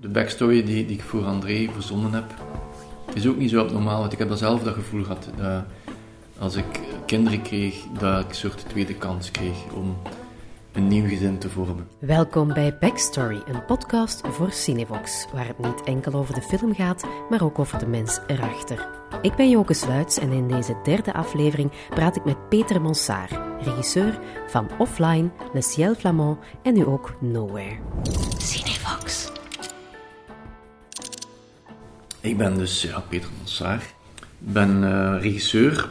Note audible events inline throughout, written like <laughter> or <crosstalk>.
De backstory die, die ik voor André verzonnen heb, is ook niet zo abnormaal. Want ik heb dat zelf dat gevoel gehad. Dat als ik kinderen kreeg, dat ik een soort tweede kans kreeg om een nieuw gezin te vormen. Welkom bij Backstory, een podcast voor Cinevox, waar het niet enkel over de film gaat, maar ook over de mens erachter. Ik ben Joke Sluits en in deze derde aflevering praat ik met Peter Monsard, regisseur van Offline, Le Ciel Flamand en nu ook Nowhere. Cinevox. Ik ben dus ja, Peter Monsard. Ik ben uh, regisseur.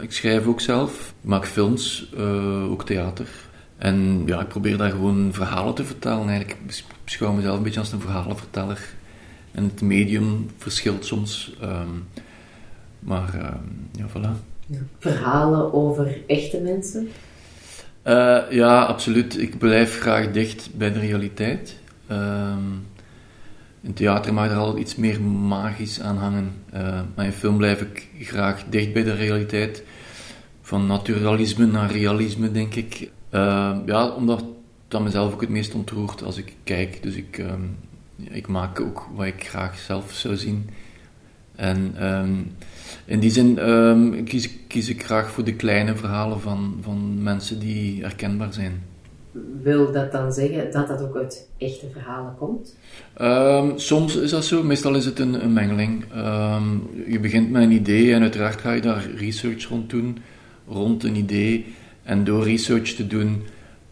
Ik schrijf ook zelf. Ik maak films, uh, ook theater. En ja, ik probeer daar gewoon verhalen te vertellen. Eigenlijk ik beschouw mezelf een beetje als een verhalenverteller. En het medium verschilt soms. Um, maar um, ja, voilà. Ja. Verhalen over echte mensen? Uh, ja, absoluut. Ik blijf graag dicht bij de realiteit. Um, in theater mag er altijd iets meer magisch aan hangen. Uh, maar in film blijf ik graag dicht bij de realiteit. Van naturalisme naar realisme, denk ik. Uh, ja, omdat dat mezelf ook het meest ontroert als ik kijk. Dus ik, um, ik maak ook wat ik graag zelf zou zien. En um, in die zin um, kies, kies, ik graag voor de kleine verhalen van, van mensen die herkenbaar zijn. Wil dat dan zeggen dat dat ook uit echte verhalen komt? soms is dat zo, meestal is het een, een mengeling. je begint met een idee en uiteraard ga je daar research rond doen, rond een idee. En door research te doen,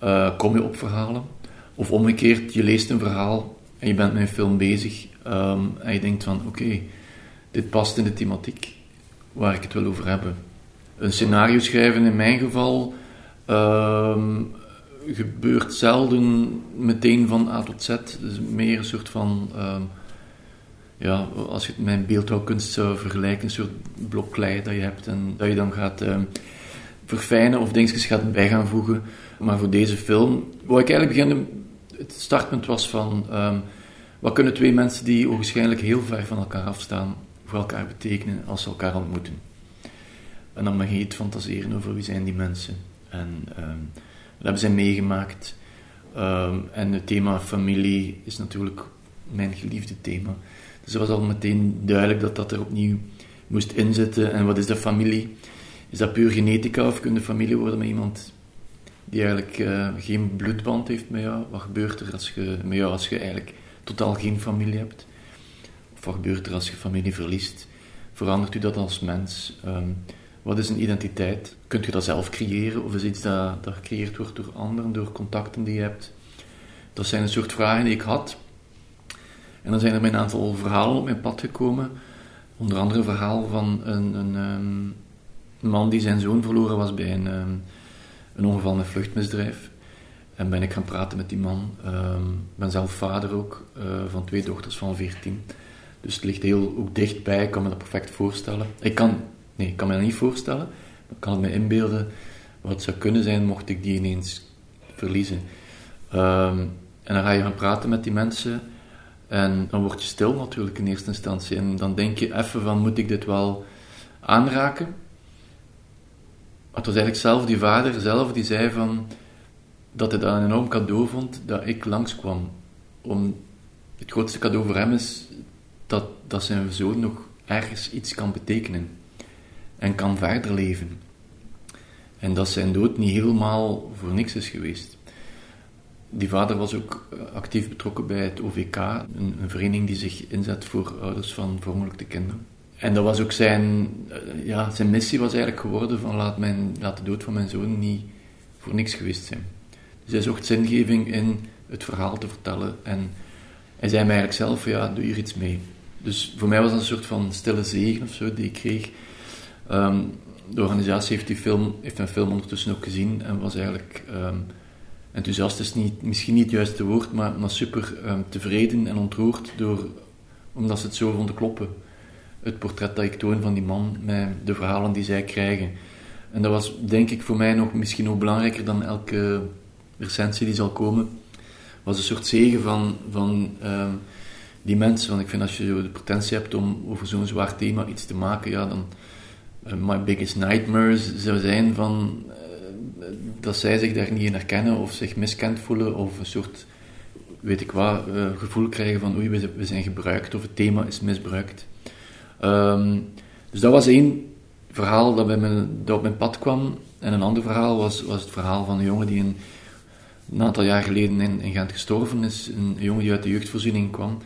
uh, kom je op verhalen. Of omgekeerd, je leest een verhaal en je bent met een film bezig. Um, en je denkt van, oké, dit past in de thematiek waar ik het wil over hebben. Een scenario schrijven in mijn geval gebeurt zelden meteen van A tot Z. Is meer een soort van... Um, ja, als je het met beeldhouwkunst zou vergelijken, een soort blok klei dat je hebt en dat je dan gaat verfijnen of dingetjes gaat bij gaan voegen. Maar voor deze film wou ik eigenlijk beginnen. Het startpunt was van um, wat kunnen twee mensen die waarschijnlijk heel ver van elkaar afstaan voor elkaar betekenen als ze elkaar ontmoeten. En dan mag je het fantaseren over wie zijn die mensen. En dat hebben zij meegemaakt. Um, en het thema familie is natuurlijk mijn geliefde thema. Dus het was al meteen duidelijk dat dat er opnieuw moest inzitten. En wat is de familie? Is dat puur genetica of kun je familie worden met iemand die eigenlijk uh, geen bloedband heeft met jou? Wat gebeurt er als je, met jou als je eigenlijk totaal geen familie hebt? Of wat gebeurt er als je familie verliest? Verandert u dat als mens? Um, wat is een identiteit? Kunt je dat zelf creëren of is iets dat, dat gecreëerd wordt door anderen, door contacten die je hebt? Dat zijn een soort vragen die ik had. En dan zijn er een aantal verhalen op mijn pad gekomen. Onder andere een verhaal van een, een, een man die zijn zoon verloren was bij een, um, een ongeval met vluchtmisdrijf. En ben ik gaan praten met die man. Ik um, ben zelf vader ook uh, van twee dochters van 14. Dus het ligt heel ook dichtbij. Ik kan me dat perfect voorstellen. Ik kan, nee, ik kan me dat niet voorstellen. Ik kan me inbeelden wat zou kunnen zijn mocht ik die ineens verliezen. Um, en dan ga je gaan praten met die mensen. En dan word je stil natuurlijk in eerste instantie. En dan denk je even van, moet ik dit wel aanraken? het was eigenlijk zelf die vader zelf die zei van dat hij dat een enorm cadeau vond dat ik langskwam. Om, het grootste cadeau voor hem is dat, dat zijn zoon nog ergens iets kan betekenen en kan verder leven. En dat zijn dood niet helemaal voor niks is geweest. Die vader was ook actief betrokken bij het OVK, een, vereniging die zich inzet voor ouders van vermogelijke kinderen. En dat was ook zijn, eh, ja, zijn missie was eigenlijk geworden van laat, mijn, laat de dood van mijn zoon niet voor niks geweest zijn. Dus hij zocht zingeving in het verhaal te vertellen. En hij zei mij eigenlijk zelf, ja, doe hier iets mee. Dus voor mij was dat een soort van stille zegen of zo die ik kreeg. Um, de organisatie heeft, die film, heeft mijn film ondertussen ook gezien en was eigenlijk um, enthousiast is niet, misschien niet het juiste woord, maar, maar super um, tevreden en ontroerd door, omdat ze het zo vonden kloppen het portret dat ik toon van die man met de verhalen die zij krijgen. En dat was denk ik voor mij nog misschien ook belangrijker dan elke recensie die zal komen. Was een soort zegen van, van die mensen. Want ik vind als je de potentie hebt om over zo'n zwaar thema iets te maken, ja, dan. Uh, my biggest nightmare zou zijn van. Uh, dat zij zich daar niet in herkennen of zich miskend voelen of een soort weet ik wat, uh, gevoel krijgen van oei, we, zijn gebruikt of het thema is misbruikt. Ehm, dus dat was één verhaal dat, bij mijn, dat op mijn pad kwam. En een ander verhaal was, was het verhaal van een jongen die een, aantal jaar geleden in, in Gent gestorven is. Een jongen die uit de jeugdvoorziening kwam.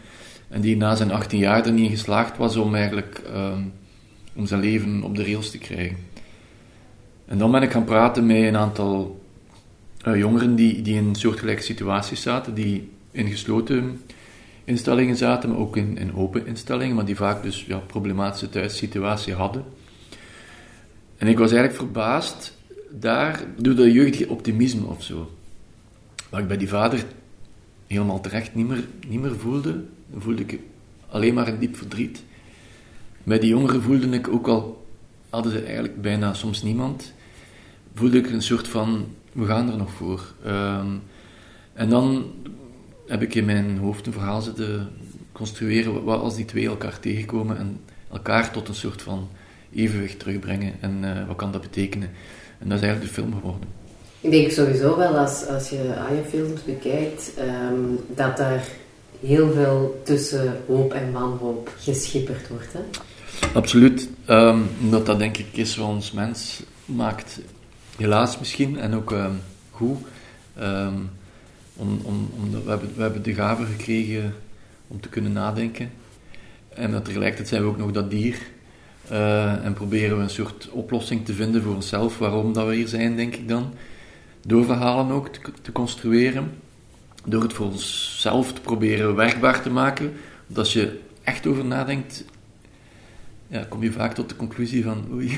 En die na zijn 18 jaar er niet geslaagd was om eigenlijk ehm, om zijn leven op de rails te krijgen. En dan ben ik gaan praten met een aantal uh, jongeren die, die in soortgelijke situaties zaten, die in gesloten instellingen zaten, maar ook in, in open instellingen, maar die vaak dus ja, problematische thuissituatie hadden. En ik was eigenlijk verbaasd daar door dat jeugdige optimisme of zo. Wat ik bij die vader helemaal terecht niet meer, niet meer voelde. Voelde ik alleen maar een diep verdriet. Bij die jongeren voelde ik ook al, hadden ze eigenlijk bijna soms niemand, voelde ik een soort van, we gaan er nog voor. Ehm, en dan heb ik in mijn hoofd een verhaal zitten construeren, wat als die twee elkaar tegenkomen en elkaar tot een soort van evenwicht terugbrengen en uh, wat kan dat betekenen. En dat is eigenlijk de film geworden. Ik denk sowieso wel als, als je aan je films bekijkt, um, dat daar heel veel tussen hoop en wanhoop geschipperd wordt. Hè? Absoluut. Um, dat dat denk ik is wat ons mens maakt. Helaas misschien, en ook um, goed. Um, om, om, we, hebben, de gave gekregen om te kunnen nadenken. En tegelijkertijd zijn we ook nog dat dier. Uh, en proberen we een soort oplossing te vinden voor onszelf, waarom dat we hier zijn, denk ik dan. Door verhalen ook te, te construeren. Door het voor onszelf te proberen werkbaar te maken. Want als je echt over nadenkt, ja, kom je vaak tot de conclusie van oei,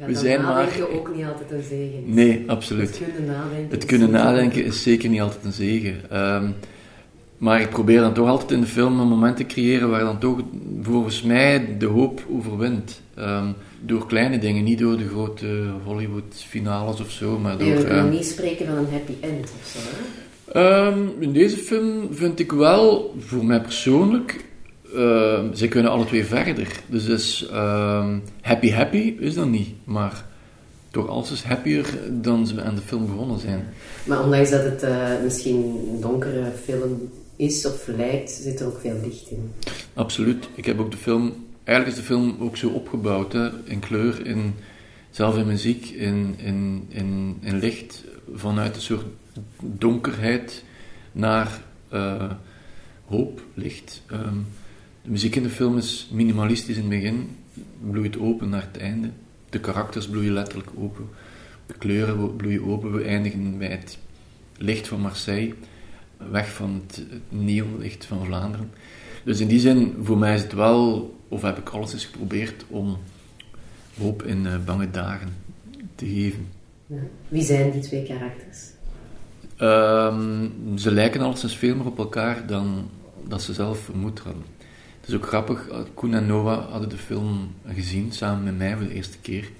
ja, we zijn maar... je ook niet altijd een zegen. Nee, absoluut. Het kunnen nadenken, het kunnen nadenken is zeker niet altijd een zegen. Um, maar ik probeer dan toch altijd in de film een moment te creëren waar dan toch volgens mij de hoop overwint. Um, door kleine dingen, niet door de grote Hollywood-finales of zo. Maar door, je um, niet spreken van een happy end of zo, hè? in deze film vind ik wel, voor mij persoonlijk, uh, ze kunnen alle twee verder. Dus is, uh, happy happy is dat niet, maar toch alles happier dan ze aan de film begonnen zijn. Maar ondanks dat het uh, misschien een donkere film is of lijkt, zit er ook veel licht in. Absoluut. Ik heb ook de film, eigenlijk is de film ook zo opgebouwd, hè, in kleur, in, zelf in muziek, in, in, in, in licht, vanuit een soort donkerheid naar uh, hoop, licht. Um, de muziek in de film is minimalistisch in het begin, bloeit open naar het einde. De karakters bloeien letterlijk open. De kleuren bloeien open. We eindigen bij het licht van Marseille, weg van het, neonlicht van Vlaanderen. Dus in die zin, voor mij is het wel, of heb ik alles eens geprobeerd om hoop in uh, bange dagen te geven. Wie zijn die twee karakters? Um, ze lijken alleszins veel meer op elkaar dan dat ze zelf vermoed hadden. Het is ook grappig, eh, Koen en Noah hadden de film gezien, samen met mij voor de eerste keer.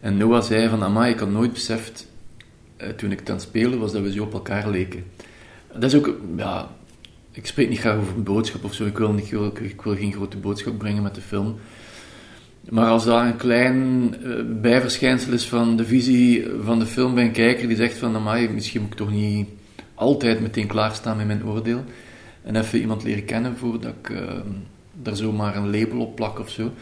En Noah zei van, amai, ik had nooit beseft, eh, toen ik het aan het spelen was, dat we zo op elkaar leken. Dat is ook, ja, ik spreek niet graag over een boodschap of zo, ik wil, niet, ik wil geen grote boodschap brengen met de film. Maar als dat een klein uh, bijverschijnsel is van de visie van de film bij een kijker die zegt van, amai, misschien moet ik toch niet altijd meteen klaarstaan met mijn oordeel en even iemand leren kennen voordat ik uh, daar zomaar een label op plak of zo,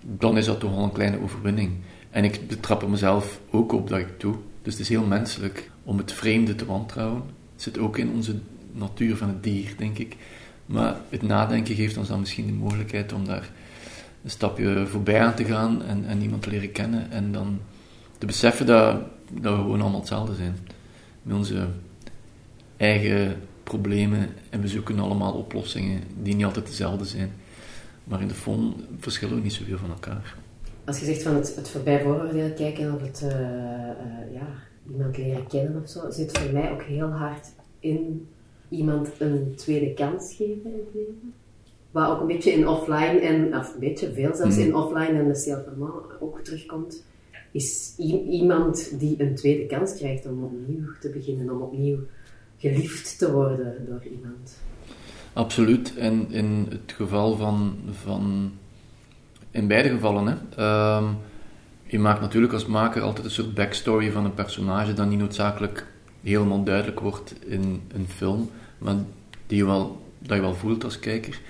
dan is dat toch wel een kleine overwinning. En ik betrap er mezelf ook op dat ik doe. Dus het is heel menselijk om het vreemde te wantrouwen. Het zit ook in onze natuur van het dier, denk ik. Maar het nadenken geeft ons dan misschien de mogelijkheid om daar een stapje voorbij aan te gaan en, en iemand te leren kennen. En dan te beseffen dat, dat we gewoon allemaal hetzelfde zijn. Met onze eigen problemen en we zoeken allemaal oplossingen die niet altijd dezelfde zijn. Maar in de fond verschillen we niet zoveel van elkaar. Als je zegt van het, het voorbij vooroordeel kijken of het uh, uh, ja, iemand leren kennen of zo, zit voor mij ook heel hard in iemand een tweede kans geven in het leven. Wat ook een beetje in offline en, of een beetje veel zelfs in offline en de Ciel ook terugkomt, is iemand die een tweede kans krijgt om opnieuw te beginnen, om opnieuw geliefd te worden door iemand. Absoluut. En in het geval van, van in beide gevallen, hè, um, je maakt natuurlijk als maker altijd een soort backstory van een personage dat niet noodzakelijk helemaal duidelijk wordt in een film. maar die je wel, dat je wel voelt als kijker.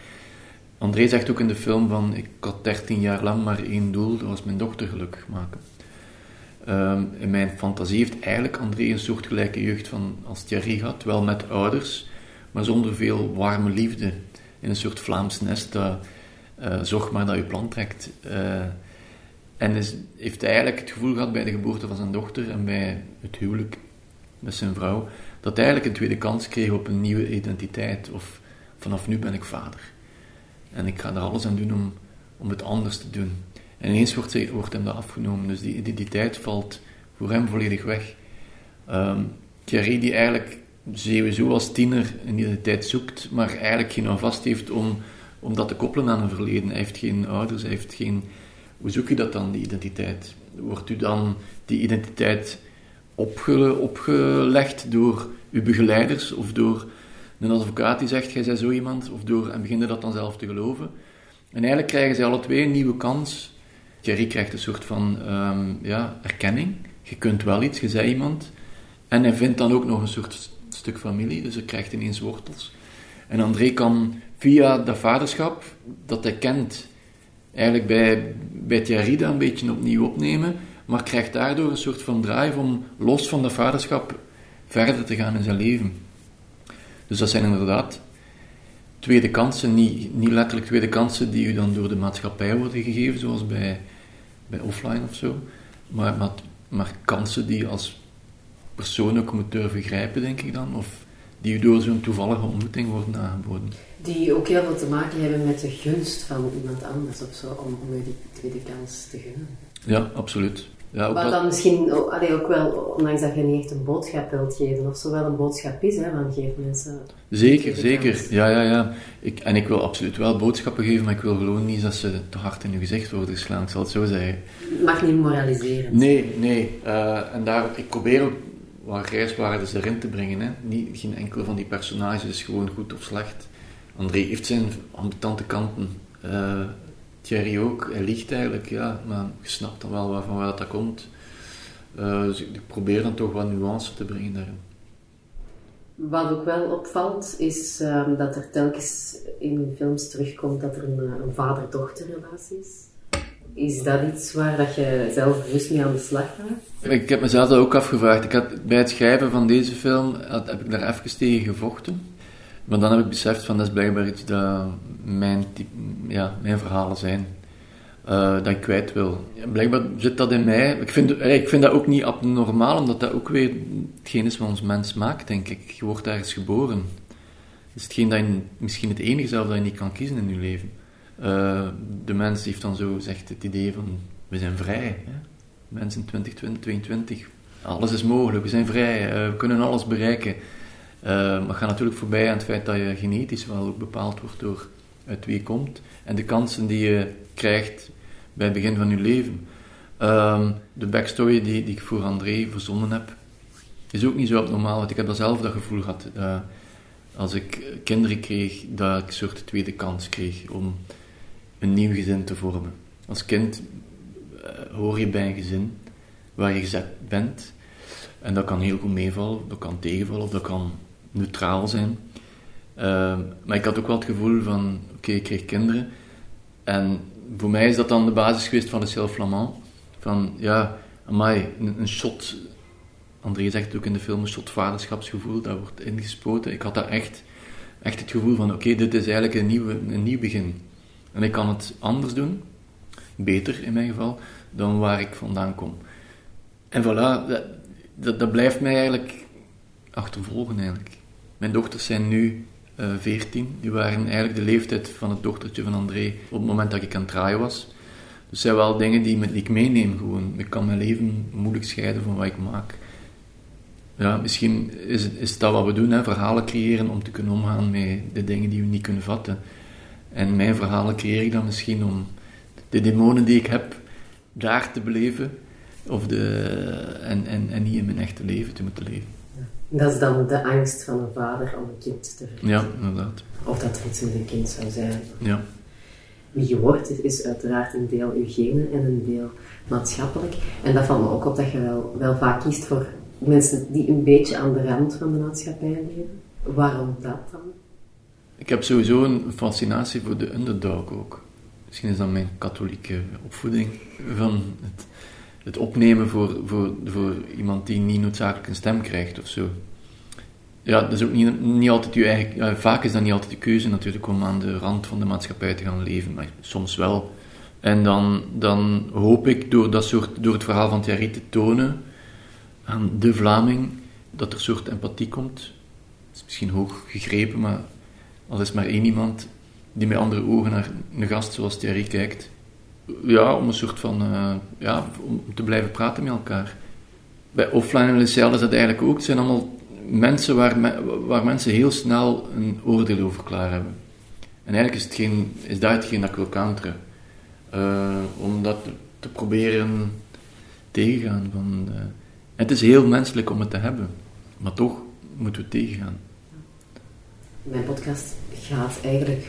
André zegt ook in de film van, ik had 13 jaar lang maar één doel, dat was mijn dochter gelukkig maken. Ehm, in mijn fantasie heeft eigenlijk André een soortgelijke jeugd van als Thierry had, wel met ouders, maar zonder veel warme liefde. In een soort Vlaams nest dat uh, zorg maar dat je plan trekt. Uh, en is, heeft eigenlijk het gevoel gehad bij de geboorte van zijn dochter en bij het huwelijk met zijn vrouw, dat hij eigenlijk een tweede kans kreeg op een nieuwe identiteit. Of vanaf nu ben ik vader. En ik ga er alles aan doen om, om het anders te doen. En ineens wordt, wordt hem dat afgenomen. Dus die identiteit valt voor hem volledig weg. Um, Thierry, die eigenlijk sowieso als tiener een identiteit zoekt, maar eigenlijk geen vast heeft om, om dat te koppelen aan een verleden. Hij heeft geen ouders, hij heeft geen... Hoe zoek je dat dan, die identiteit? Wordt u dan die identiteit opge, opgelegd door uw begeleiders of door een advocaat die zegt, jij bent zo iemand, of door, en beginnen dat dan zelf te geloven. En eigenlijk krijgen ze alle twee een nieuwe kans. Thierry krijgt een soort van um, ja, erkenning. Je kunt wel iets, je bent iemand. En hij vindt dan ook nog een soort stuk familie, dus hij krijgt ineens wortels. En André kan via dat vaderschap dat hij kent, eigenlijk bij, bij Thierry dat een beetje opnieuw opnemen, maar krijgt daardoor een soort van drive om los van dat vaderschap verder te gaan in zijn leven. Dus dat zijn inderdaad tweede kansen, niet, niet letterlijk tweede kansen die u dan door de maatschappij worden gegeven, zoals bij, bij offline of zo, maar, maar, maar kansen die je als persoon ook moet durven grijpen, denk ik dan, of die door zo'n toevallige ontmoeting worden aangeboden. Die ook heel veel te maken hebben met de gunst van iemand anders of zo, om, om die tweede kans te gunnen. Ja, absoluut. Ja, Wat dan misschien allee, ook wel, ondanks dat je niet echt een boodschap wilt geven, of zo wel een boodschap is, hè, van geef mensen... Zeker, zeker. Ja, ja, ja. Ik, en ik wil absoluut wel boodschappen geven, maar ik wil gewoon niet dat ze te hard in je gezicht worden geslaan, ik zal het zo zeggen. mag niet moraliseren. Nee, nee. Uh, en daar, ik probeer ook wat reiswaardes erin te brengen. Hè. Niet, geen enkele van die personages is gewoon goed of slecht. André heeft zijn ambitante kanten. Uh, Thierry ook, hij liegt eigenlijk, ja, maar je snapt dan wel van waar dat komt. Uh, dus ik probeer dan toch wat nuance te brengen daarin. Wat ook wel opvalt, is um, dat er telkens in films terugkomt dat er een, eh, een vader-dochterrelatie is. Is dat iets waar dat je zelf bewust mee aan de slag gaat? Ik heb mezelf dat ook afgevraagd. Ik had, bij het schrijven van deze film heb ik daar even tegen gevochten. Maar dan heb ik beseft van dat is blijkbaar iets dat mijn, ja, mijn verhalen zijn. Uh, dat ik kwijt wil. blijkbaar zit dat in mij. Ik vind, ik vind dat ook niet abnormaal, omdat dat ook weer hetgeen is wat ons mens maakt, denk ik. Je wordt ergens geboren. Het is hetgeen dat je, misschien het enige zelf dat je niet kan kiezen in je leven. Uh, de mens heeft dan zo zegt het idee van, we zijn vrij. Hè? Mensen in 2022, alles is mogelijk, we zijn vrij, uh, we kunnen alles bereiken. Uh, maar gaat natuurlijk voorbij aan het feit dat je genetisch wel ook bepaald wordt door uit wie je komt en de kansen die je krijgt bij het begin van je leven. Uh, de backstory die, die ik voor André verzonnen heb, is ook niet zo abnormaal, want ik heb dat zelf dat gevoel gehad. Als ik kinderen kreeg, dat ik een soort tweede kans kreeg om een nieuw gezin te vormen. Als kind uh, hoor je bij een gezin waar je gezet bent. En dat kan heel goed meevallen, dat kan tegenvallen, of dat kan neutraal zijn. Uh, maar ik had ook wel het gevoel van, oké, ik kreeg kinderen. En voor mij is dat dan de basis geweest van de Ciel Flamand. Van, ja, amai, een, een shot... André zegt ook in de film, een shot vaderschapsgevoel, dat wordt ingespoten. Ik had daar echt, echt het gevoel van, oké, dit is eigenlijk een, nieuwe, een nieuw begin. En ik kan het anders doen, beter in mijn geval, dan waar ik vandaan kom. En voilà, dat, dat, dat blijft mij eigenlijk achtervolgen eigenlijk. Mijn dochters zijn nu uh, eh, 14. Die waren eigenlijk de leeftijd van het dochtertje van André op het moment dat ik aan het draaien was. Dus zijn wel dingen die, ik meeneem gewoon. Ik kan mijn leven moeilijk scheiden van wat ik maak. Ja, misschien is, is dat wat we doen, hè? verhalen creëren om te kunnen omgaan met de dingen die we niet kunnen vatten. En mijn verhalen creëer ik dan misschien om de demonen die ik heb daar te beleven of de, en, en, en niet in mijn echte leven te moeten leven. Dat is dan de angst van een vader om een kind te verliezen. Ja, inderdaad. Of dat er iets met een kind zou zijn. Ja. Wie je wordt, is uiteraard een deel je genen en een deel maatschappelijk. En dat valt me ook op dat je wel, wel vaak kiest voor mensen die een beetje aan de rand van de maatschappij leven. Waarom dat dan? Ik heb sowieso een fascinatie voor de underdog ook. Misschien is dat mijn katholieke opvoeding van het, het opnemen voor, voor, voor iemand die niet noodzakelijk een stem krijgt of zo. Ja, dat is ook niet, niet altijd je eigen... vaak is dat niet altijd de keuze natuurlijk om aan de rand van de maatschappij te gaan leven, maar soms wel. En dan, dan hoop ik door, dat soort, door het verhaal van Thierry te tonen aan de Vlaming, dat er een soort empathie komt. Dat is misschien hoog gegrepen, maar al is maar één iemand die met andere ogen naar een gast zoals Thierry kijkt. Ja, om een soort van, uh, ja, om te blijven praten met elkaar. Bij offline en LCL is dat eigenlijk ook. Het zijn allemaal mensen waar, waar mensen heel snel een oordeel over klaar hebben. En eigenlijk is, het geen, is dat hetgeen dat ik wil counteren. Uh, om dat te proberen tegengaan. Van, uh, het is heel menselijk om het te hebben, maar toch moeten we tegengaan. Mijn podcast gaat eigenlijk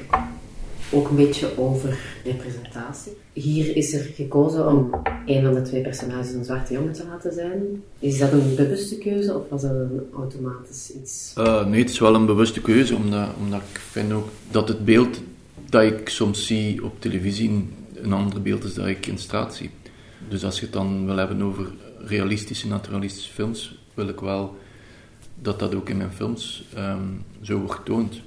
ook een beetje over representatie. Hier is er gekozen om een van de twee personages een zwarte jongen te laten zijn. Is dat een bewuste keuze of was dat een automatisch iets? Uh, nee, het is wel een bewuste keuze, omdat, omdat ik vind ook dat het beeld dat ik soms zie op televisie een ander beeld is dat ik in straat zie. Dus als je het dan wil hebben over realistische, naturalistische films, wil ik wel dat dat ook in mijn films um, zo wordt getoond.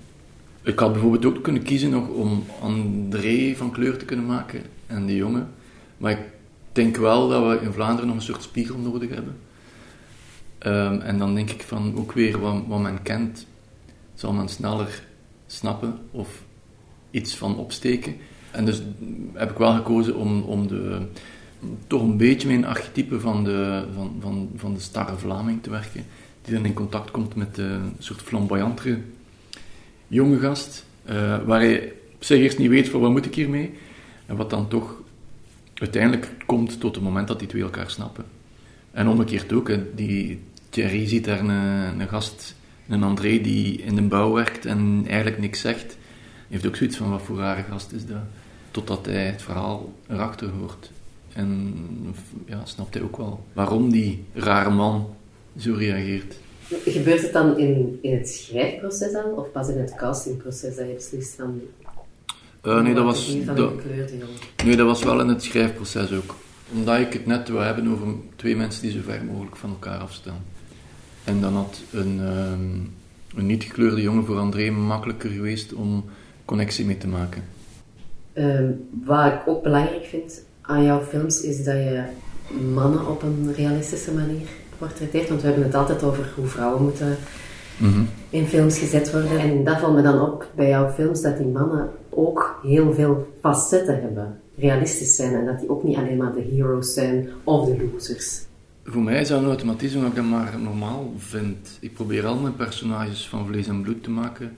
Ik had bijvoorbeeld ook kunnen kiezen nog om André van kleur te kunnen maken en de jongen. Maar ik denk wel dat we in Vlaanderen nog een soort spiegel nodig hebben. Um, en dan denk ik van ook weer wat, wat men kent, zal men sneller snappen of iets van opsteken. En dus heb ik wel gekozen om, om de, toch een beetje een archetype van de, van, van, van de starre Vlaming te werken, die in contact komt met een soort flamboyantere jonge gast, uh, waar hij op zich eerst niet weet van wat moet ik hiermee, en wat dan toch uiteindelijk komt tot het moment dat die twee elkaar snappen. En omgekeerd ook, hè, die Thierry ziet daar een, een gast, een André, die in de bouw werkt en eigenlijk niks zegt. heeft ook zoiets van, wat voor rare gast is dat? Totdat hij het verhaal erachter hoort. En ja, snapt hij ook wel waarom die rare man zo reageert. Gebeurt het dan in, in het schrijfproces dan, of pas in het castingproces dat je beslist van... Uh, nee, dat was, dat, nee, dat was wel in het schrijfproces ook. Omdat ik het net wil hebben over twee mensen die zo ver mogelijk van elkaar afstaan. En dan had een, um, een niet gekleurde jongen voor André makkelijker geweest om connectie mee te maken. Um, wat ik ook belangrijk vind aan jouw films is dat je mannen op een realistische manier portretteert. Want we hebben het altijd over hoe vrouwen moeten mhm. in films gezet worden. En dat valt me dan op bij jouw films, dat die mannen ook heel veel facetten hebben. Realistisch zijn en dat die ook niet alleen maar de heroes zijn of de losers. Voor mij is dat een automatisme dat ik dat maar normaal vind. Ik probeer al mijn personages van vlees en bloed te maken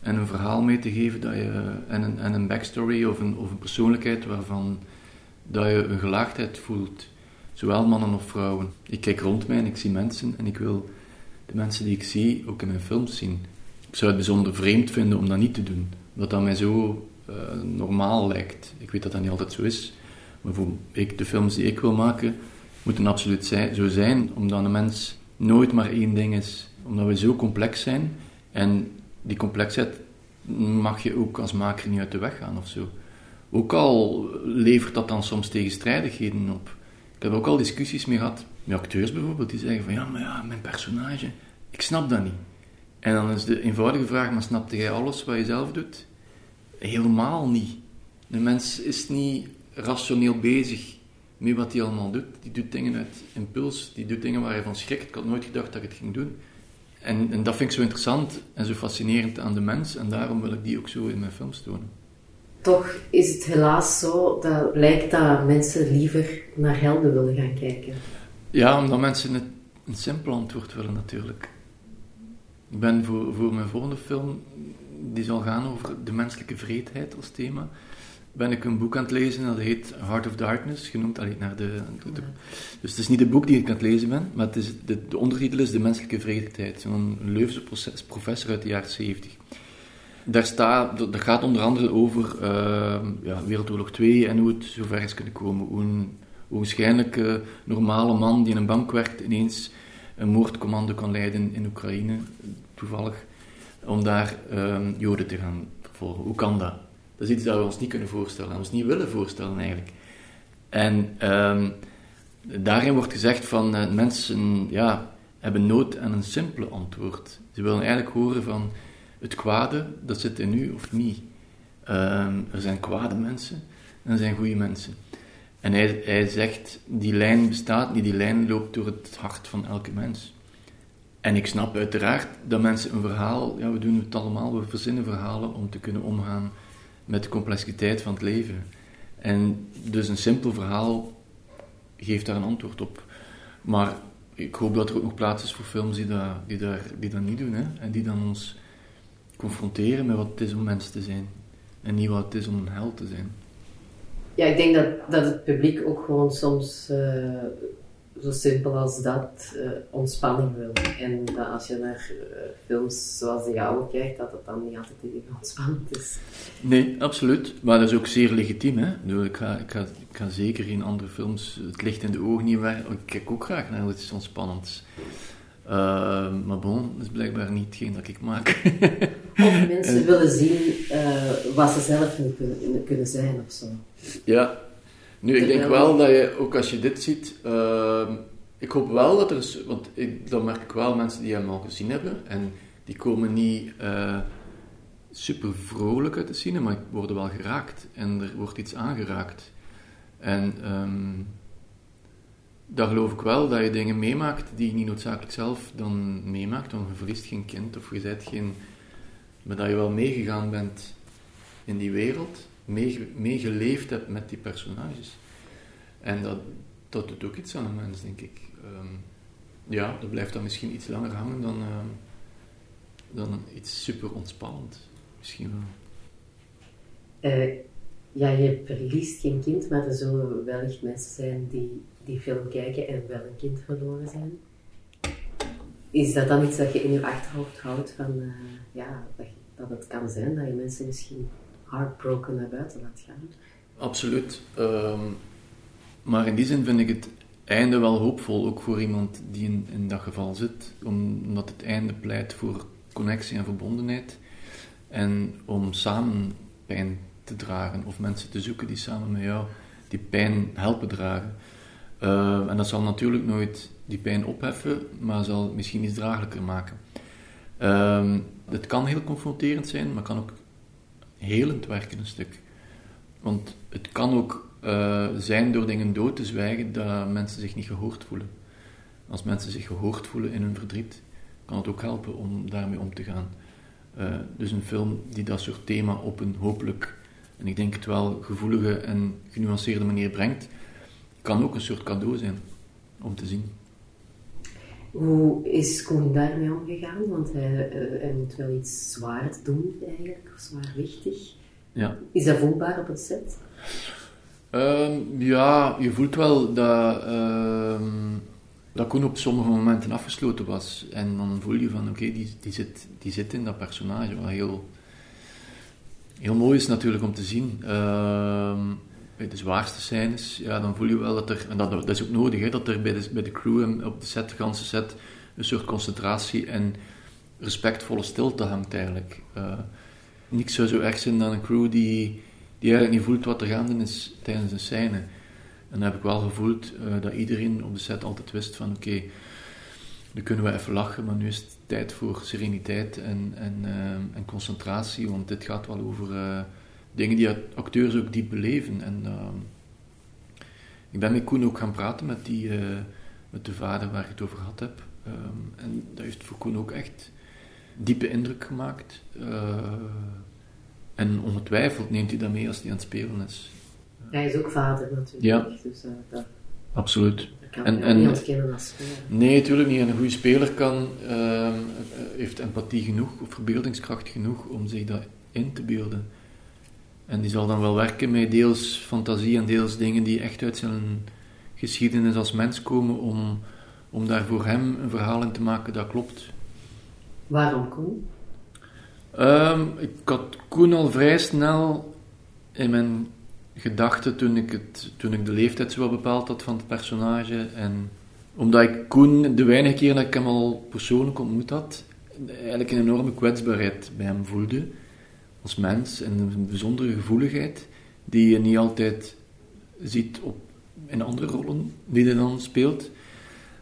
en een verhaal mee te geven dat je, en, een, en een backstory of een, of een persoonlijkheid waarvan dat je een gelaagdheid voelt. Zowel mannen of vrouwen. Ik kijk rond mij en ik zie mensen en ik wil de mensen die ik zie ook in mijn films zien. Ik zou het bijzonder vreemd vinden om dat niet te doen. Omdat dat mij zo uh, normaal lijkt. Ik weet dat dat niet altijd zo is. Maar voor ik, de films die ik wil maken, moeten absoluut zo zijn. Omdat een mens nooit maar één ding is. Omdat we zo complex zijn. En die complexheid mag je ook als maker niet uit de weg gaan of zo. Ook al levert dat dan soms tegenstrijdigheden op. Ik heb ook al discussies mee gehad met acteurs bijvoorbeeld, die zeggen van ja, maar ja, mijn personage, ik snap dat niet. En dan is de eenvoudige vraag, maar snapte jij alles wat je zelf doet? Helemaal niet. De mens is niet rationeel bezig met wat hij allemaal doet. Die doet dingen uit impuls, die doet dingen waar hij van schrikt. Ik had nooit gedacht dat ik het ging doen. En, en dat vind ik zo interessant en zo fascinerend aan de mens, en daarom wil ik die ook zo in mijn films tonen. Toch is het helaas zo dat blijkt dat mensen liever naar helden willen gaan kijken. Ja, omdat mensen het, een simpel antwoord willen natuurlijk. Ik ben voor, voor mijn volgende film, die zal gaan over de menselijke vreedheid als thema, ben ik een boek aan het lezen dat heet Heart of Darkness, genoemd allee, naar de, Dus het is niet het boek die ik aan het lezen ben, maar het is, de, de ondertitel is De menselijke vreedheid. Een Leuvense professor uit de jaren 70 daar staat, dat gaat onder andere over uh, ja, Wereldoorlog 2 en hoe het zover is kunnen komen. Hoe een normale man die in een bank werkt ineens een moordcommando kan leiden in Oekraïne, toevallig. om daar um, Joden te gaan vervolgen. Hoe kan dat? Dat is iets dat we ons niet kunnen voorstellen, ons niet willen voorstellen eigenlijk. En um, daarin wordt gezegd van uh, mensen ja, hebben nood aan een simpele antwoord. Ze willen eigenlijk horen van het kwade, dat zit in u of niet. Um, er zijn kwade mensen en er zijn goede mensen. En hij, hij zegt, die lijn bestaat die lijn loopt door het hart van elke mens. En ik snap uiteraard dat mensen een verhaal, ja, we doen het allemaal, we verzinnen verhalen om te kunnen omgaan met de complexiteit van het leven. En dus een simpel verhaal geeft daar een antwoord op. Maar ik hoop dat er ook nog plaats is voor films die dat, die daar, die dat niet doen. Hè? En die dan ons confronteren met wat het is om mens te zijn. En niet wat het is om een held te zijn. Ja, ik denk dat, dat het publiek ook gewoon soms uh, zo simpel als dat uh, ontspanning wil. En dat als je naar uh, films zoals de jouwe kijkt, dat het dan niet altijd even <laughs> ontspannend is. Nee, absoluut. Maar dat is ook zeer legitiem. Hè? Ik, ga, ik, ga, ik ga zeker in andere films het licht in de ogen niet weg. Ik kijk ook graag naar iets ontspannends. Uh, maar bon, dat is blijkbaar niet hetgeen dat ik maak. <laughs> of mensen willen zien uh, wat ze zelf niet kunnen, kunnen zijn of zo. Ja, nu ik denk wel dat je, ook als je dit ziet, uh, ik hoop wel dat er is, want ik, dan merk ik wel mensen die hem al gezien hebben en die komen niet uh, super vrolijk uit de scene, maar worden wel geraakt en er wordt iets aangeraakt. En um, dan geloof ik wel dat je dingen meemaakt die je niet noodzakelijk zelf dan meemaakt, want je verliest geen kind of je bent geen, maar dat je wel meegegaan bent in die wereld meegeleefd hebt met die personages. En dat, dat doet ook iets aan een mens, denk ik. Um, ja, dat blijft dan misschien iets langer hangen dan, uh, dan iets super ontspannend. Misschien wel. Uh, ja, je verliest geen kind, maar er zullen wellicht mensen zijn die die film kijken en wel een kind verloren zijn. Is dat dan iets dat je in je achterhoofd houdt van, uh, ja, dat, dat het kan zijn dat je mensen misschien heartbroken naar buiten laat gaan. Absoluut. Um, maar in die zin vind ik het einde wel hoopvol, ook voor iemand die in, in dat geval zit, omdat het einde pleit voor connectie en verbondenheid en om samen pijn te dragen of mensen te zoeken die samen met jou die pijn helpen dragen. Uh, en dat zal natuurlijk nooit die pijn opheffen, maar zal misschien iets draaglijker maken. Uh, het kan heel confronterend zijn, maar kan ook helend werken een stuk. Want het kan ook uh, zijn door dingen dood te zwijgen dat mensen zich niet gehoord voelen. Als mensen zich gehoord voelen in hun verdriet, kan het ook helpen om daarmee om te gaan. Uh, dus een film die dat soort thema op een hopelijk, en ik denk het wel gevoelige en genuanceerde manier brengt, kan ook een soort cadeau zijn om te zien. Hoe is Koen daarmee omgegaan? Want hij, uh, hij, moet wel iets zwaar doen eigenlijk, of zwaarwichtig. Ja. Is dat voelbaar op het set? Um, ja, je voelt wel dat, um, dat Koen op sommige momenten afgesloten was. En dan voel je van, oké, okay, die, die, zit, die zit in dat personage. Wat heel, heel mooi is natuurlijk om te zien. Um, bij de zwaarste scènes, ja, dan voel je wel dat er, en dat, dat is ook nodig, hè, dat er bij de, bij de crew en op de set, de ganse set, een soort concentratie en respectvolle stilte hangt eigenlijk. Uh, niks zou zo erg zijn dan een crew die, die eigenlijk niet voelt wat er gaande is tijdens een scène. En dan heb ik wel gevoeld uh, dat iedereen op de set altijd wist van oké, okay, nu kunnen we even lachen, maar nu is het tijd voor sereniteit en, en, uh, en concentratie, want dit gaat wel over dingen die acteurs ook diep beleven. En uh, ik ben met Koen ook gaan praten met, die, uh, met de vader waar ik het over gehad heb. Um, en dat heeft voor Koen ook echt diepe indruk gemaakt. Uh, en ongetwijfeld neemt hij dat mee als hij aan het spelen is. Hij is ook vader natuurlijk. Ja, dus, dat, absoluut. Dat kan en, en, niet ontkennen als speler. Nee, natuurlijk niet. En een goede speler kan, ehm, heeft empathie genoeg of verbeeldingskracht genoeg om zich dat in te beelden. En die zal dan wel werken met deels fantasie en deels dingen die echt uit zijn geschiedenis als mens komen, om, om daar voor hem een verhaal in te maken dat klopt. Waarom Koen? Um, ik had Koen al vrij snel in mijn gedachten toen ik, het, toen ik de leeftijd zo bepaald had van het personage. En omdat ik Koen, de weinige keer dat ik hem al persoonlijk ontmoet had, eigenlijk een enorme kwetsbaarheid bij hem voelde als mens en een bijzondere gevoeligheid die je niet altijd ziet op, in andere rollen die hij dan speelt.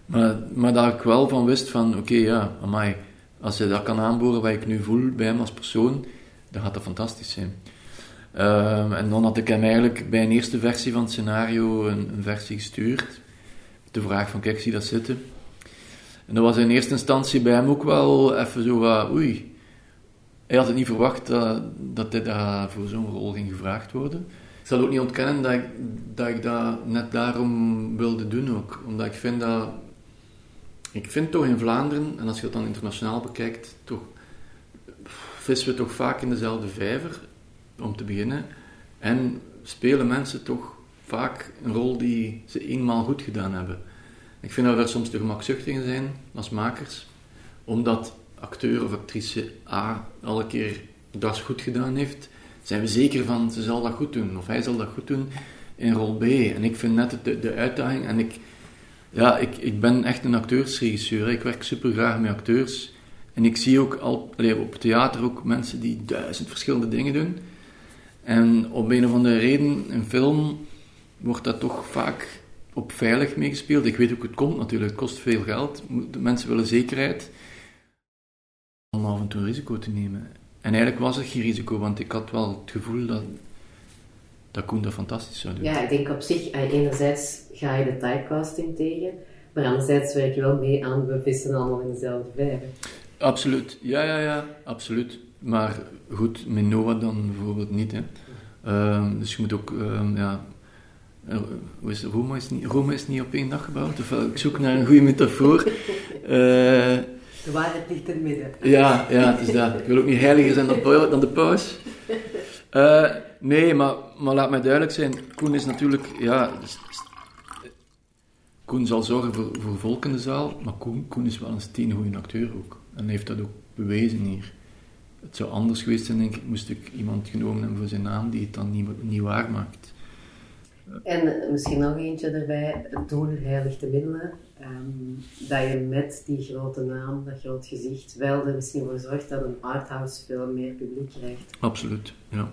Maar, maar dat ik wel van wist van, oké, ja, amai, als hij dat kan aanboren wat ik nu voel bij hem als persoon, dan gaat dat fantastisch zijn. Ehm, en dan had ik hem eigenlijk bij een eerste versie van het scenario een, een versie gestuurd. De vraag van, kijk, zie dat zitten. En dat was in eerste instantie bij hem ook wel even zo wat, oei. Hij had het niet verwacht dat, dat hij daar voor zo'n rol ging gevraagd worden. Ik zal ook niet ontkennen dat ik, dat ik dat net daarom wilde doen ook. Omdat ik vind dat... Ik vind toch in Vlaanderen, en als je het dan internationaal bekijkt, toch vissen we toch vaak in dezelfde vijver, om te beginnen. En spelen mensen toch vaak een rol die ze eenmaal goed gedaan hebben. Ik vind dat we daar soms te gemakzuchtig in zijn als makers, omdat acteur of actrice A alle keer dat goed gedaan heeft, zijn we zeker van ze zal dat goed doen, of hij zal dat goed doen in rol B. En ik vind net de, uitdaging, en ik, ja, ik, ik ben echt een acteursregisseur, ik werk super graag met acteurs. En ik zie ook al, op theater ook mensen die duizend verschillende dingen doen. En op een of andere reden, in film, wordt dat toch vaak op veilig meegespeeld. Ik weet ook het komt natuurlijk, het kost veel geld. De mensen willen zekerheid om af en toe een risico te nemen. En eigenlijk was het geen risico, want ik had wel het gevoel dat, dat Koen dat fantastisch zou doen. Ja, ik denk op zich, eh, enerzijds ga je de typecasting tegen, maar anderzijds werk je wel mee aan, we vissen allemaal in dezelfde vijver. Absoluut, ja, ja, ja, absoluut. Maar goed, met Noah dan bijvoorbeeld niet. Hè. Ehm, dus je moet ook, um, ja, uh, is, Rome, is niet, Rome is niet op één dag gebouwd. Of, ik zoek naar een goede metafoor. Uh, <laughs> de waarheid ligt in het midden. Ja, ja, het is dat. Ik wil ook niet heiliger zijn dan, dan de paus. Uh, nee, maar, maar laat mij duidelijk zijn. Koen is natuurlijk, ja... Koen zal zorgen voor, voor volk in de zaal, maar Koen, Koen is wel een steengoede acteur ook. En heeft dat ook bewezen hier. Het zou anders geweest zijn, denk ik, moest ik iemand genomen hebben voor zijn naam die het dan niet, niet waar maakt. En misschien nog eentje erbij, het doel heiligt de middelen. Um, dat je met die grote naam, dat groot gezicht, wel er misschien voor zorgt dat een arthouse film meer publiek krijgt. Absoluut, ja.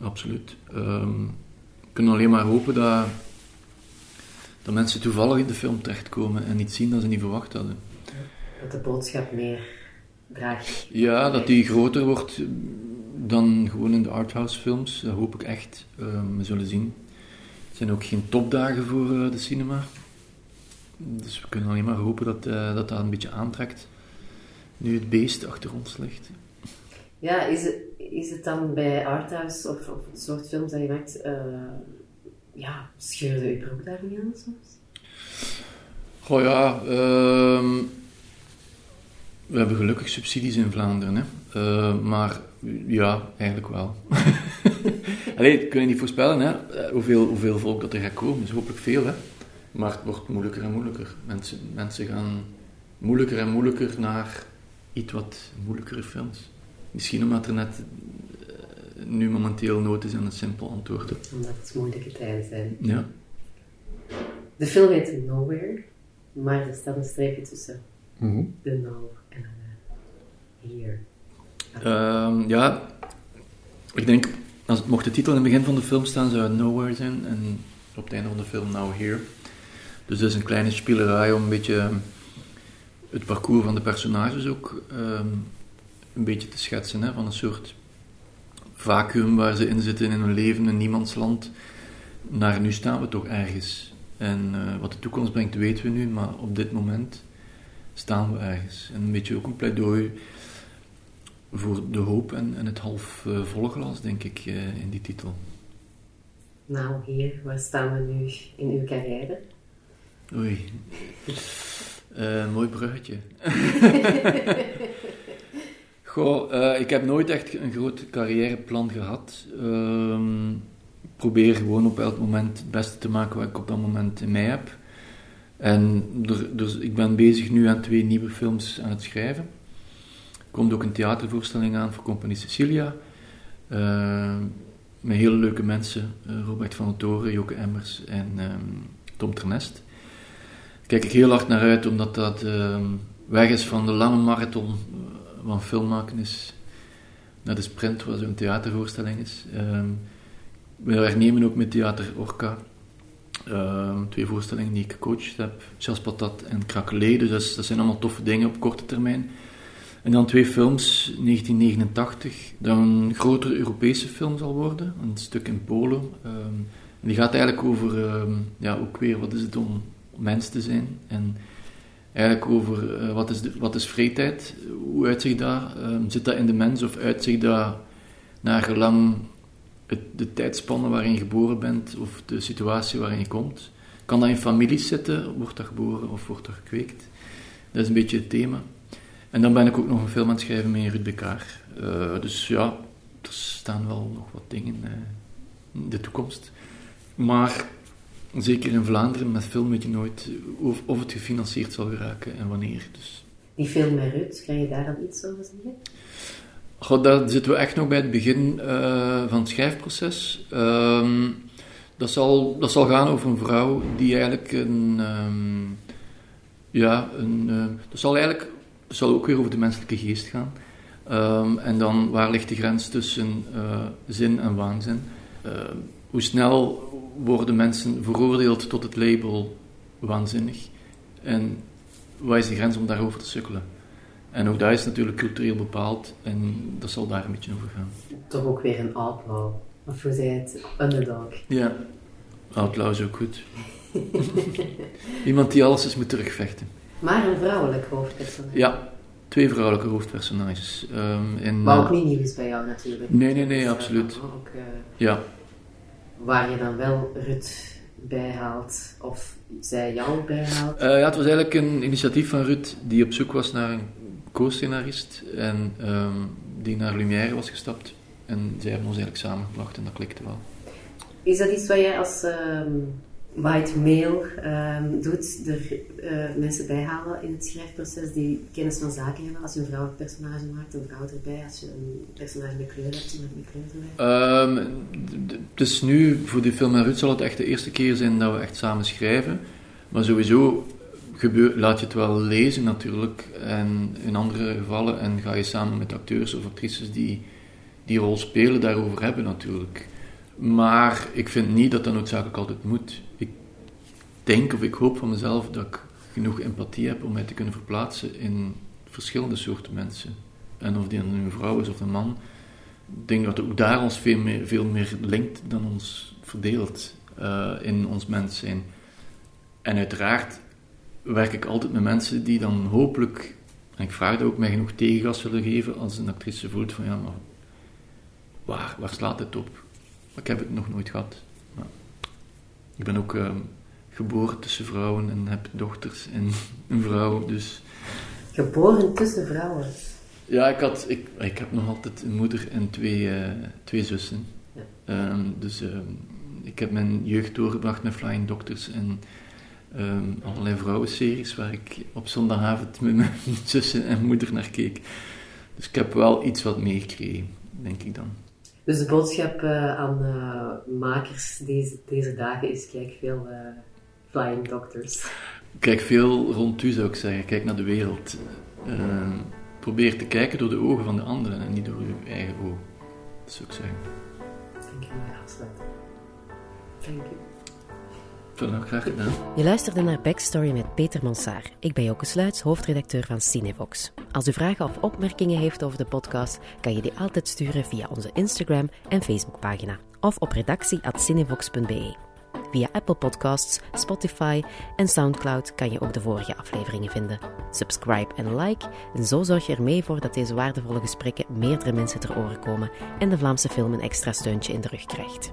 Absoluut. Um, we kunnen alleen maar hopen dat, dat mensen toevallig in de film terechtkomen en niet zien dat ze niet verwacht hadden. Dat de boodschap meer draagt. Ja, dat die groter wordt dan gewoon in de arthouse films. Dat hoop ik echt. Um, we zullen zien. Het zijn ook geen topdagen voor uh, de cinema. Dus we kunnen alleen maar hopen dat, uh, dat dat een beetje aantrekt. Nu het beest achter ons ligt. Ja, is het, is het dan bij arthouse of, of het soort films dat je maakt, uh, ja, scheurde je broek daar niet aan soms? Goh ja, uh, we hebben gelukkig subsidies in Vlaanderen, hè. Uh, maar ja, eigenlijk wel. <laughs> Alleen, we kunnen niet voorspellen hè, hoeveel, hoeveel volk dat er gaat komen. Dus hopelijk veel, hè. Maar het wordt moeilijker en moeilijker. Mensen, mensen gaan moeilijker en moeilijker naar iets wat moeilijkere films. Misschien omdat er net uh, nu momenteel nood is aan een simpel antwoord. Omdat het moeilijke tijden zijn. Ja. De film heet Nowhere, maar er staat een streepje tussen. Mm -hmm. De Now en de Here. Uh, ja, ik denk, als het mocht de titel in het begin van de film staan, zou het Nowhere zijn. En op het einde van de film Now Here. Dus dat is een kleine spielerij om een beetje het parcours van de personages ook um, een beetje te schetsen. Hè, van een soort vacuüm waar ze in zitten in hun leven, in niemandsland. Naar nu staan we toch ergens. En uh, wat de toekomst brengt weten we nu, maar op dit moment staan we ergens. En een beetje ook een pleidooi voor de hoop en, en het half uh, volle glas, denk ik, uh, in die titel. Nou, hier, waar staan we nu in uw carrière? Oei. Uh, mooi bruggetje. <laughs> Goh, uh, ik heb nooit echt een groot carrièreplan gehad. Ik probeer gewoon op elk moment het beste te maken wat ik op dat moment in mij heb. En er, dus ik ben bezig nu aan twee nieuwe films aan het schrijven. Er komt ook een theatervoorstelling aan voor Compagnie Cecilia. Uh, met hele leuke mensen. Robert van der Toren, Joke Emmers en um, Tom Ternest kijk ik heel hard naar uit, omdat dat uh, weg is van de lange marathon eh, van filmmaken is naar de sprint, wat zo'n theatervoorstelling is. Ehm, we hernemen ook met Theater Orca. Ehm, twee voorstellingen die ik gecoacht heb, Chas Patat en Krakelé. Dus dat, zijn allemaal toffe dingen op korte termijn. En dan twee films, 1989, dat een grotere Europese film zal worden, een stuk in Polen. Um, die gaat eigenlijk over, ja, ook weer, wat is het om mens te zijn? En eigenlijk over uh, wat, is de, wat is vrijheid, hoe uitzicht dat? zit dat in de mens of uitzicht dat naar gelang de tijdspannen waarin je geboren bent of de situatie waarin je komt. Kan dat in families zitten? Wordt dat geboren of wordt dat gekweekt? Dat is een beetje het thema. En dan ben ik ook nog een film aan het schrijven met Ruud Bekaar. Uh, dus ja, er staan wel nog wat dingen uh, in de toekomst. Maar zeker in Vlaanderen met film weet je nooit of, of het gefinancierd zal geraken en wanneer. Dus. Die film met Ruud, kan je daar dan iets over zeggen? God, daar zitten we echt nog bij het begin uh, van het schrijfproces. Ehm, dat, zal, dat zal gaan over een vrouw die eigenlijk een. Um, ja, een, uh, dat zal eigenlijk. Dat zal ook weer over de menselijke geest gaan. Um, en dan waar ligt de grens tussen uh, zin en waanzin? Hoe snel worden mensen veroordeeld tot het label waanzinnig? En waar is de grens om daarover te sukkelen? En ook dat is natuurlijk cultureel bepaald en dat zal daar een beetje over gaan. Toch ook weer een outlaw. Of hoe zei het? Underdog. Ja, outlaw is ook goed. <laughs> Iemand die alles is moet terugvechten. Maar een vrouwelijk hoofdpersonage. Ja, twee vrouwelijke hoofdpersonages. Um, in, Wat ook niet nieuw is bij jou natuurlijk. Nee, nee, nee, absoluut. Ook, uh, ja. Waar je dan wel Rut bijhaalt, of zij jou bijhaalt? Uh, ja, het was eigenlijk een initiatief van Rut die op zoek was naar een co-scenarist en um, die naar Lumière was gestapt. En zij hebben ons eigenlijk samengebracht en dat klikte wel. Is dat iets wat jij als um, white male um, doet? Er uh, mensen bijhalen in het schrijfproces die kennis van zaken hebben? Als je een vrouwelijk personage maakt, een vrouw erbij. Als je een personage met kleur hebt, met kleur erbij. dus nu, voor die film en Ruud, zal het echt de eerste keer zijn dat we echt samen schrijven. Maar sowieso gebeur, laat je het wel lezen natuurlijk. En in andere gevallen en ga je samen met acteurs of actrices die die rol spelen daarover hebben natuurlijk. Maar ik vind niet dat dat noodzakelijk altijd moet. Ik denk of ik hoop van mezelf dat ik genoeg empathie heb om mij te kunnen verplaatsen in verschillende soorten mensen. En of die een vrouw is of een man. Ik denk dat ook daar ons veel meer, veel meer linkt dan ons verdeelt uh, in ons mens zijn. En uiteraard werk ik altijd met mensen die dan hopelijk, en ik vraag dat ook, mij genoeg tegengas willen geven als een actrice voelt van ja, maar waar, slaat het op? Ik heb het nog nooit gehad. Maar ik ben ook ehm, geboren tussen vrouwen en heb dochters en <laughs> een vrouw, dus... Geboren tussen vrouwen? Ja, ik, had, ik, ik heb nog altijd een moeder en twee, uh, twee zussen. Ja. Um, dus um, ik heb mijn jeugd doorgebracht met Flying Doctors en um, allerlei vrouwenseries waar ik op zondagavond met mijn <laughs> zussen en moeder naar keek. Dus ik heb wel iets wat meegekregen, denk ik dan. Dus de boodschap uh, aan uh, makers deze, deze dagen is: kijk veel uh, Flying Doctors. Kijk veel rond u, zou ik zeggen. Kijk naar de wereld. Ehm, probeer te kijken door de ogen van de anderen en niet door uw eigen ogen. Dat zou ik zeggen. Dank je wel. Dank je. Graag gedaan. Je luisterde naar Backstory met Peter Monsaar. Ik ben Joke Sluits, hoofdredacteur van Cinevox. Als u vragen of opmerkingen heeft over de podcast, kan je die altijd sturen via onze Instagram en Facebookpagina of op redactie.cinevox.be. Via Apple Podcasts, Spotify en Soundcloud kan je ook de vorige afleveringen vinden. Subscribe en like en zo zorg je er mee voor dat deze waardevolle gesprekken meerdere mensen ter oren komen en de Vlaamse film een extra steuntje in de rug krijgt.